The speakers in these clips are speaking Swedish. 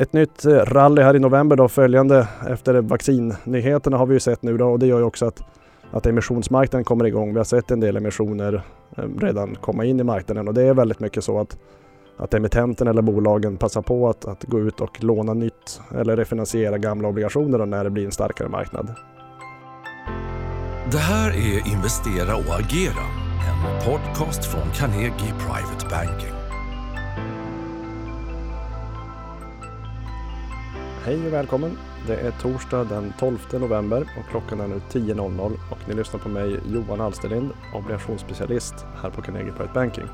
Ett nytt eh, rally här i november då följande efter vaccinnyheterna har vi ju sett nu då och det gör ju också att, att emissionsmarknaden kommer igång. Vi har sett en del emissioner eh, redan komma in i marknaden och det är väldigt mycket så att, att emittenten eller bolagen passar på att, att gå ut och låna nytt eller refinansiera gamla obligationer när det blir en starkare marknad. Det här är Investera och agera, en podcast från Carnegie Private Banking. Hej och välkommen! Det är torsdag den 12 november och klockan är nu 10.00 och ni lyssnar på mig Johan Alsterlind, obligationsspecialist här på Carnegie Private Banking.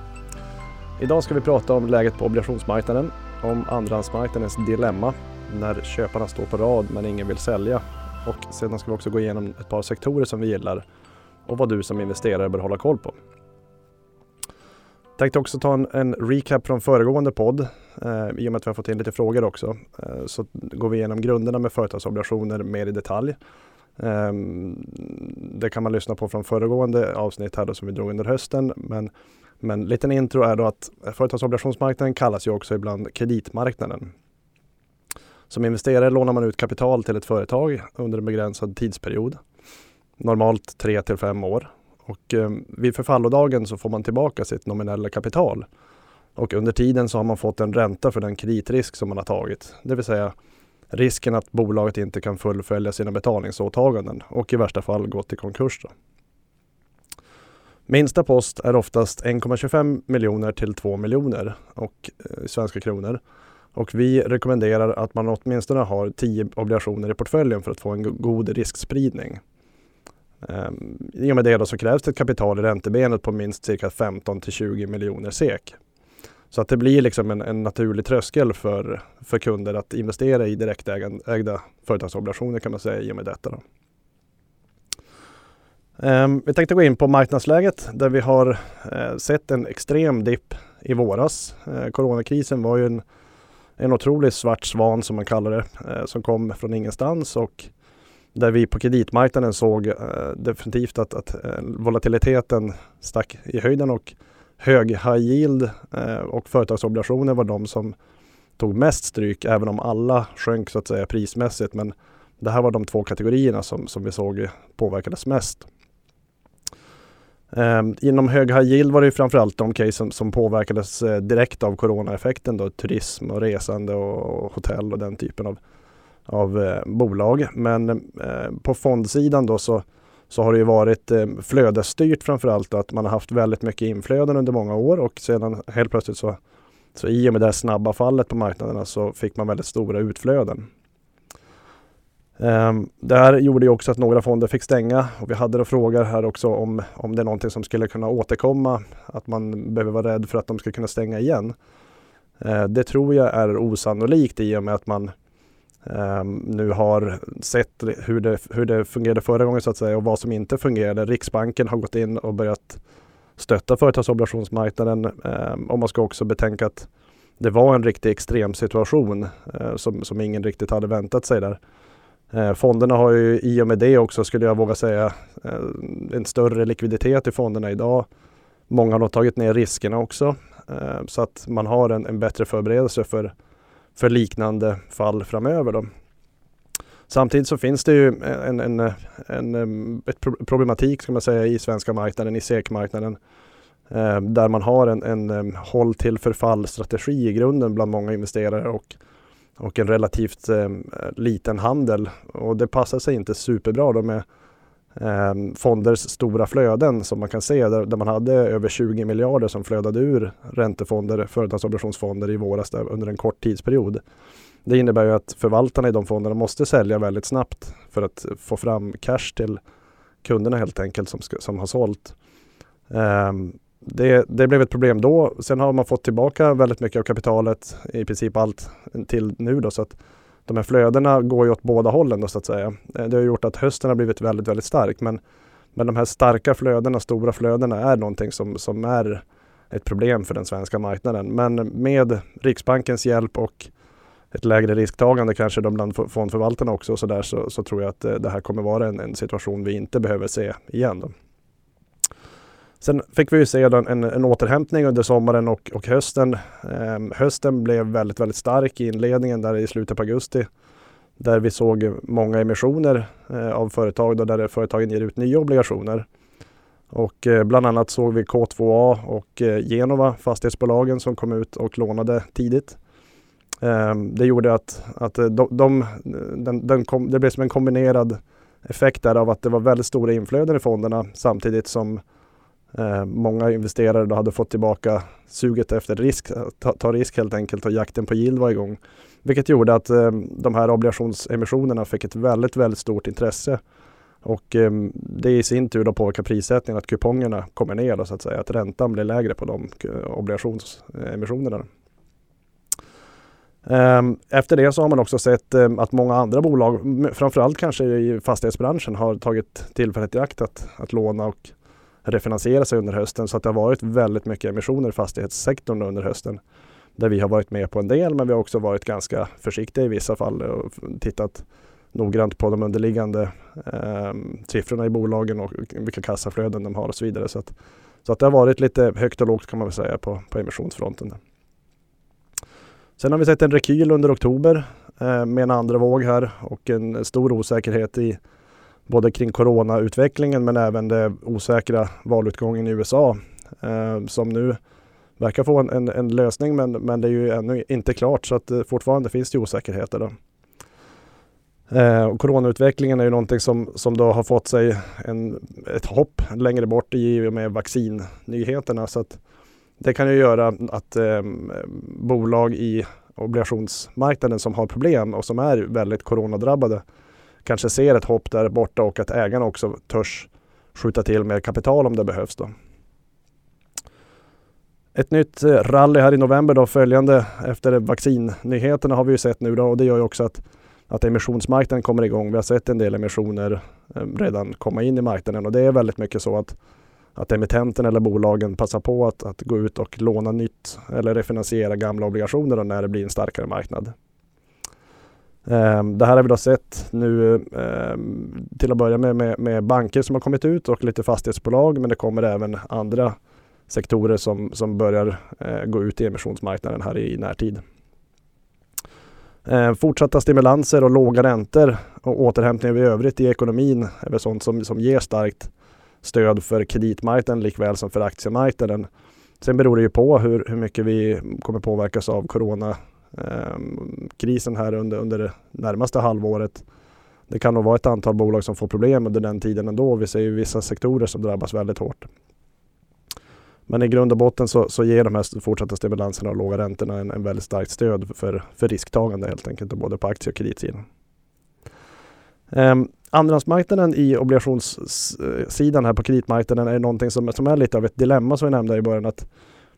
Idag ska vi prata om läget på obligationsmarknaden, om andrahandsmarknadens dilemma när köparna står på rad men ingen vill sälja och sedan ska vi också gå igenom ett par sektorer som vi gillar och vad du som investerare bör hålla koll på. Tänkte också ta en, en recap från föregående podd eh, i och med att vi har fått in lite frågor också. Eh, så går vi igenom grunderna med företagsobligationer mer i detalj. Eh, det kan man lyssna på från föregående avsnitt här då, som vi drog under hösten. Men, men liten intro är då att företagsobligationsmarknaden kallas ju också ibland kreditmarknaden. Som investerare lånar man ut kapital till ett företag under en begränsad tidsperiod. Normalt 3 till 5 år och eh, vid förfallodagen så får man tillbaka sitt nominella kapital. Och under tiden så har man fått en ränta för den kreditrisk som man har tagit. Det vill säga risken att bolaget inte kan fullfölja sina betalningsåtaganden och i värsta fall gå till konkurs. Då. Minsta post är oftast 1,25 miljoner till 2 miljoner och, eh, svenska kronor. Och vi rekommenderar att man åtminstone har 10 obligationer i portföljen för att få en god riskspridning. Ehm, I och med det då så krävs det ett kapital i räntebenet på minst cirka 15 till 20 miljoner SEK. Så att det blir liksom en, en naturlig tröskel för, för kunder att investera i direktägda företagsobligationer kan man säga i och med detta. Då. Ehm, vi tänkte gå in på marknadsläget där vi har eh, sett en extrem dipp i våras. Eh, coronakrisen var ju en, en otrolig svart svan som man kallar det, eh, som kom från ingenstans och där vi på kreditmarknaden såg eh, definitivt att, att eh, volatiliteten stack i höjden och hög high yield eh, och företagsobligationer var de som tog mest stryk även om alla sjönk så att säga prismässigt. Men det här var de två kategorierna som, som vi såg påverkades mest. Eh, inom hög high yield var det framförallt de case som, som påverkades eh, direkt av coronaeffekten. Då, turism och resande och, och hotell och den typen av av eh, bolag. Men eh, på fondsidan då så, så har det ju varit eh, flödesstyrt framförallt att man har haft väldigt mycket inflöden under många år och sedan helt plötsligt så, så i och med det snabba fallet på marknaderna så fick man väldigt stora utflöden. Um, det här gjorde ju också att några fonder fick stänga och vi hade då frågor här också om, om det är någonting som skulle kunna återkomma, att man behöver vara rädd för att de ska kunna stänga igen. Uh, det tror jag är osannolikt i och med att man um, nu har sett hur det, hur det fungerade förra gången så att säga och vad som inte fungerade. Riksbanken har gått in och börjat stötta företagsobligationsmarknaden um, och man ska också betänka att det var en riktig extrem situation uh, eh, som, som ingen riktigt hade väntat sig där. Uh, fonderna har ju i och med det också, skulle jag våga säga, uh, en större likviditet i fonderna idag. Många har nog tagit ner riskerna också ehm, så att man har en, en bättre förberedelse för för liknande fall framöver. Då. Samtidigt så finns det ju en, en, en, en problematik ska man säga, i svenska marknaden, i SEK-marknaden. Eh, där man har en, en, en håll till förfall-strategi i grunden bland många investerare och, och en relativt eh, liten handel. Och det passar sig inte superbra då med eh, fonders stora flöden som man kan se där, där, man hade över 20 miljarder som flödade ur räntefonder, företagsobligationsfonder i våras där, under en kort tidsperiod. Det innebär ju att förvaltarna i de fonderna måste sälja väldigt snabbt för att få fram cash till kunderna helt enkelt som, ska, som har sålt. Um, det, det, blev ett problem då. Sen har man fått tillbaka väldigt mycket av kapitalet, i princip allt till nu då. Så att de här flödena går ju åt båda hållen då, så att säga. Eh, det har gjort att hösten har blivit väldigt, väldigt stark. Men, men de här starka flödena, stora flödena är någonting som, som är ett problem för den svenska marknaden. Men med Riksbankens hjälp och ett lägre risktagande kanske de bland fondförvaltarna också så, där, så, så, tror jag att eh, det här kommer vara en, en situation vi inte behöver se igen. Då. Sen fick vi ju se en, en återhämtning under sommaren och, och hösten. Ehm, hösten blev väldigt, väldigt stark i inledningen där i slutet på augusti. Där vi såg många emissioner eh, av företag då där företagen ger ut nya obligationer. Och eh, bland annat såg vi K2A och eh, Genova, fastighetsbolagen som kom ut och lånade tidigt. Ehm, det gjorde att, att eh, de, de, den, den kom, det blev som en kombinerad effekt där av att det var väldigt stora inflöden i fonderna samtidigt som eh, många investerare då hade fått tillbaka suget efter risk, ta, ta, risk helt enkelt och jakten på yield var igång. Vilket gjorde att eh, de här obligationsemissionerna fick ett väldigt, väldigt stort intresse. Och eh, det i sin tur då påverkar prissättningen, att kupongerna kommer ner då, så att säga, att räntan blir lägre på de eh, obligationsemissionerna. Ehm, efter det så har man också sett eh, att många andra bolag, framförallt kanske i fastighetsbranschen, har tagit tillfället i akt att, att låna och refinansiera sig under hösten. Så att det har varit väldigt mycket emissioner i fastighetssektorn under hösten. Där vi har varit med på en del men vi har också varit ganska försiktiga i vissa fall och tittat noggrant på de underliggande eh, siffrorna i bolagen och vilka kassaflöden de har och så vidare. Så att, så att det har varit lite högt och lågt kan man väl säga på, på emissionsfronten. Sen har vi sett en rekyl under oktober eh, med en andra våg här och en stor osäkerhet i både kring coronautvecklingen men även den osäkra valutgången i USA eh, som nu verkar få en, en, en, lösning men, men det är ju ännu inte klart så att eh, fortfarande finns det osäkerheter. Då. Eh, och coronautvecklingen är ju någonting som, som då har fått sig en, ett hopp längre bort i och med vaccinnyheterna. Så att det kan ju göra att eh, bolag i obligationsmarknaden som har problem och som är väldigt coronadrabbade kanske ser ett hopp där borta och att ägarna också törs skjuta till mer kapital om det behövs. Då. Ett nytt eh, rally här i november då följande efter vaccinnyheterna har vi ju sett nu då och det gör ju också att, att emissionsmarknaden kommer igång. Vi har sett en del emissioner eh, redan komma in i marknaden och det är väldigt mycket så att att emittenten eller bolagen passar på att, att gå ut och låna nytt eller refinansiera gamla obligationer när det blir en starkare marknad. Ehm, det här har vi då sett nu ehm, till att börja med, med, med banker som har kommit ut och lite fastighetsbolag men det kommer även andra sektorer som, som börjar eh, gå ut i emissionsmarknaden här i närtid. Ehm, fortsatta stimulanser och låga räntor och återhämtning i övrigt i ekonomin är väl sånt som, som ger starkt stöd för kreditmarknaden likväl som för aktiemarknaden. Sen beror det ju på hur, hur mycket vi kommer påverkas av Corona Ehm, krisen här under, under det närmaste halvåret. Det kan nog vara ett antal bolag som får problem under den tiden ändå. Vi ser ju vissa sektorer som drabbas väldigt hårt. Men i grund och botten så, så ger de här fortsatta stimulanserna och låga räntorna en, en väldigt starkt stöd för, för risktagande helt enkelt, både på aktie och kreditsidan. Um, Andrahandsmarknaden i obligationssidan här på kreditmarknaden är någonting som, som är lite av ett dilemma som vi nämnde i början. Att,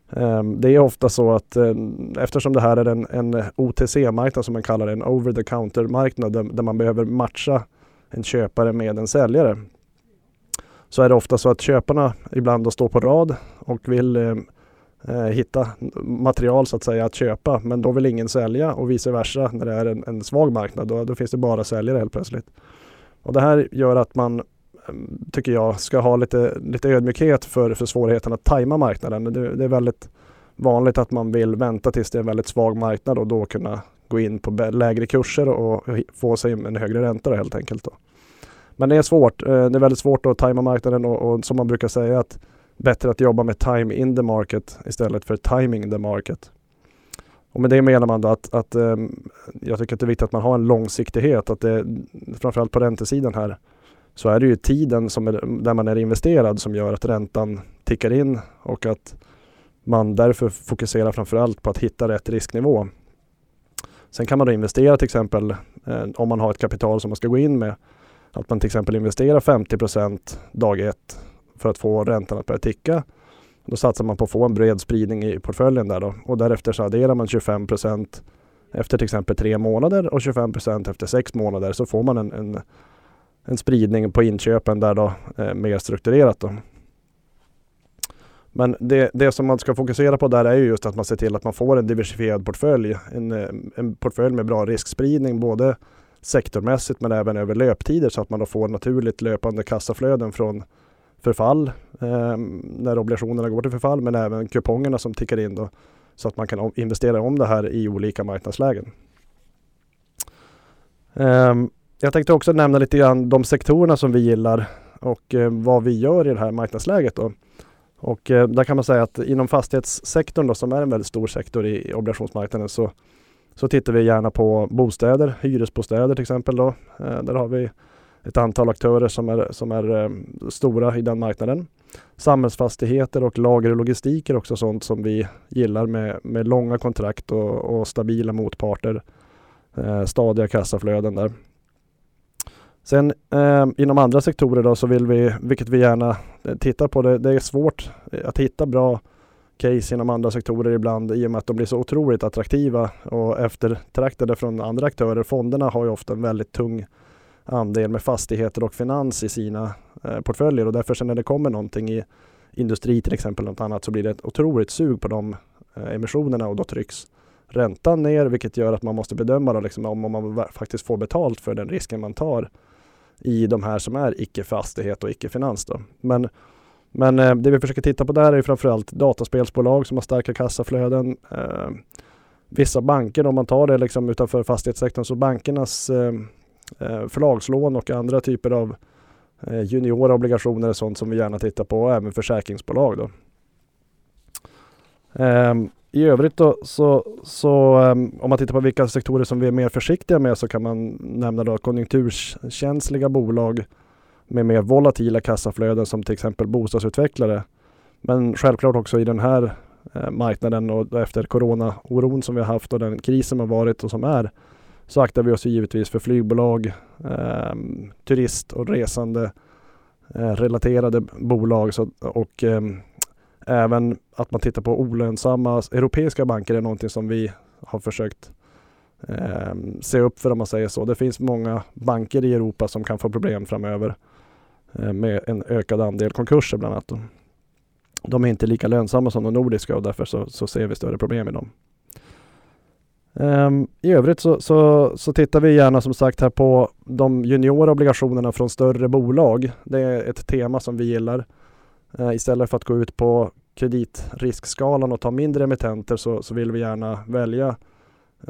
Ehm, det är ofta så att eh, eftersom det här är en, en OTC-marknad som man kallar det, en over the counter-marknad där, där, man behöver matcha en köpare med en säljare. Så är det ofta så att köparna ibland då står på rad och vill eh, eh, hitta material så att säga att köpa men då vill ingen sälja och vice versa när det är en, en svag marknad. Då, då finns det bara säljare helt plötsligt. Och det här gör att man, Eh, tycker jag, ska ha lite, lite ödmjukhet för, för svårigheten att tajma marknaden. Det, det, är väldigt vanligt att man vill vänta tills det är en väldigt svag marknad och då kunna gå in på lägre kurser och få sig en högre ränta helt enkelt. Då. Men det är svårt. Eh, det är väldigt svårt att tajma marknaden och, och som man brukar säga att bättre att jobba med time in the market istället för timing the market. Och med det menar man då att, att ehm, jag tycker att det är viktigt att man har en långsiktighet. Att det, framförallt på räntesidan här så är det ju tiden som är, där man är investerad som gör att räntan tickar in och att man därför fokuserar framförallt på att hitta rätt risknivå. Sen kan man då investera till exempel eh, om man har ett kapital som man ska gå in med. Att man till exempel investerar 50% dag ett för att få räntan att börja ticka då satsar man på att få en bred spridning i portföljen där då. Och därefter så adderar man 25% efter till exempel tre månader och 25% efter sex månader så får man en, en, en spridning på inköpen där då eh, mer strukturerat då. Men det, det som man ska fokusera på där är ju just att man ser till att man får en diversifierad portfölj. En, eh, en portfölj med bra riskspridning både sektormässigt men även över löptider så att man då får naturligt löpande kassaflöden från förfall eh, när obligationerna går till förfall men även kupongerna som tickar in då så att man kan investera om det här i olika marknadslägen. Eh, jag tänkte också nämna lite grann de sektorerna som vi gillar och eh, vad vi gör i det här marknadsläget. Då. Och eh, där kan man säga att inom fastighetssektorn då, som är en väldigt stor sektor i obligationsmarknaden så, så tittar vi gärna på bostäder, hyresbostäder till exempel. Då. Eh, där har vi ett antal aktörer som är, som är eh, stora i den marknaden. Samhällsfastigheter och lager och logistik är också sånt som vi gillar med, med långa kontrakt och, och stabila motparter. Eh, stadiga kassaflöden där. Sen eh, inom andra sektorer då så vill vi, vilket vi gärna eh, tittar på, det, det är svårt eh, att hitta bra case inom andra sektorer ibland i och med att de blir så otroligt attraktiva och eftertraktade från andra aktörer. Fonderna har ju ofta en väldigt tung andel med fastigheter och finans i sina eh, portföljer och därför sen när det kommer någonting i industri till exempel något annat så blir det ett otroligt sug på de eh, emissionerna och då trycks räntan ner vilket gör att man måste bedöma då liksom om, om man faktiskt får betalt för den risken man tar i de här som är icke-fastighet och icke-finans. Men, men eh, det vi försöker titta på där är framförallt dataspelsbolag som har starka kassaflöden. Eh, vissa banker, om man tar det liksom utanför fastighetssektorn, så bankernas eh, eh förlagslån och andra typer av eh, juniora obligationer är sånt som vi gärna tittar på, och även försäkringsbolag. Då. Um, i övrigt då, så, så um, om man tittar på vilka sektorer som vi är mer försiktiga med så kan man nämna då konjunkturkänsliga bolag med mer volatila kassaflöden som till exempel bostadsutvecklare. Men självklart också i den här eh, marknaden och efter corona-oron som vi har haft och den krisen som har varit och som är så aktar vi oss givetvis för flygbolag, eh, turist och resande eh, relaterade bolag så, och eh, Även att man tittar på olönsamma europeiska banker är någonting som vi har försökt eh, se upp för om man säger så. Det finns många banker i Europa som kan få problem framöver eh, med en ökad andel konkurser bland annat. De är inte lika lönsamma som de nordiska och därför så, så ser vi större problem i dem. Um, I övrigt så, så, så, tittar vi gärna som sagt här på de juniora obligationerna från större bolag. Det är ett tema som vi gillar. Eh, istället för att gå ut på kreditriskskalan och ta mindre emittenter så, så vill vi gärna välja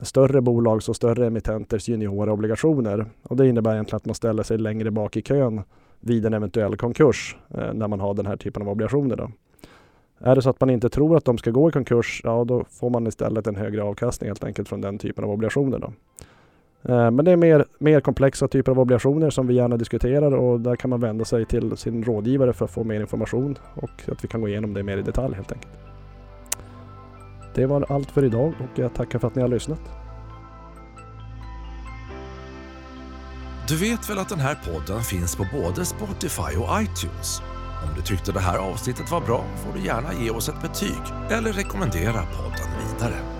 större bolags och större emittenters juniora obligationer. Och det innebär egentligen att man ställer sig längre bak i kön vid en eventuell konkurs eh, när man har den här typen av obligationer. Då. Är det så att man inte tror att de ska gå i konkurs, ja då får man istället en högre avkastning helt enkelt från den typen av obligationer. Då. Eh, men det är mer, mer komplexa typer av obligationer som vi gärna diskuterar och där kan man vända sig till sin rådgivare för att få mer information och att vi kan gå igenom det mer i detalj helt enkelt. Det var allt för idag och jag tackar för att ni har lyssnat. Du vet väl att den här podden finns på både Spotify och iTunes? Om du tyckte det här avsnittet var bra får du gärna ge oss ett betyg eller rekommendera podden vidare.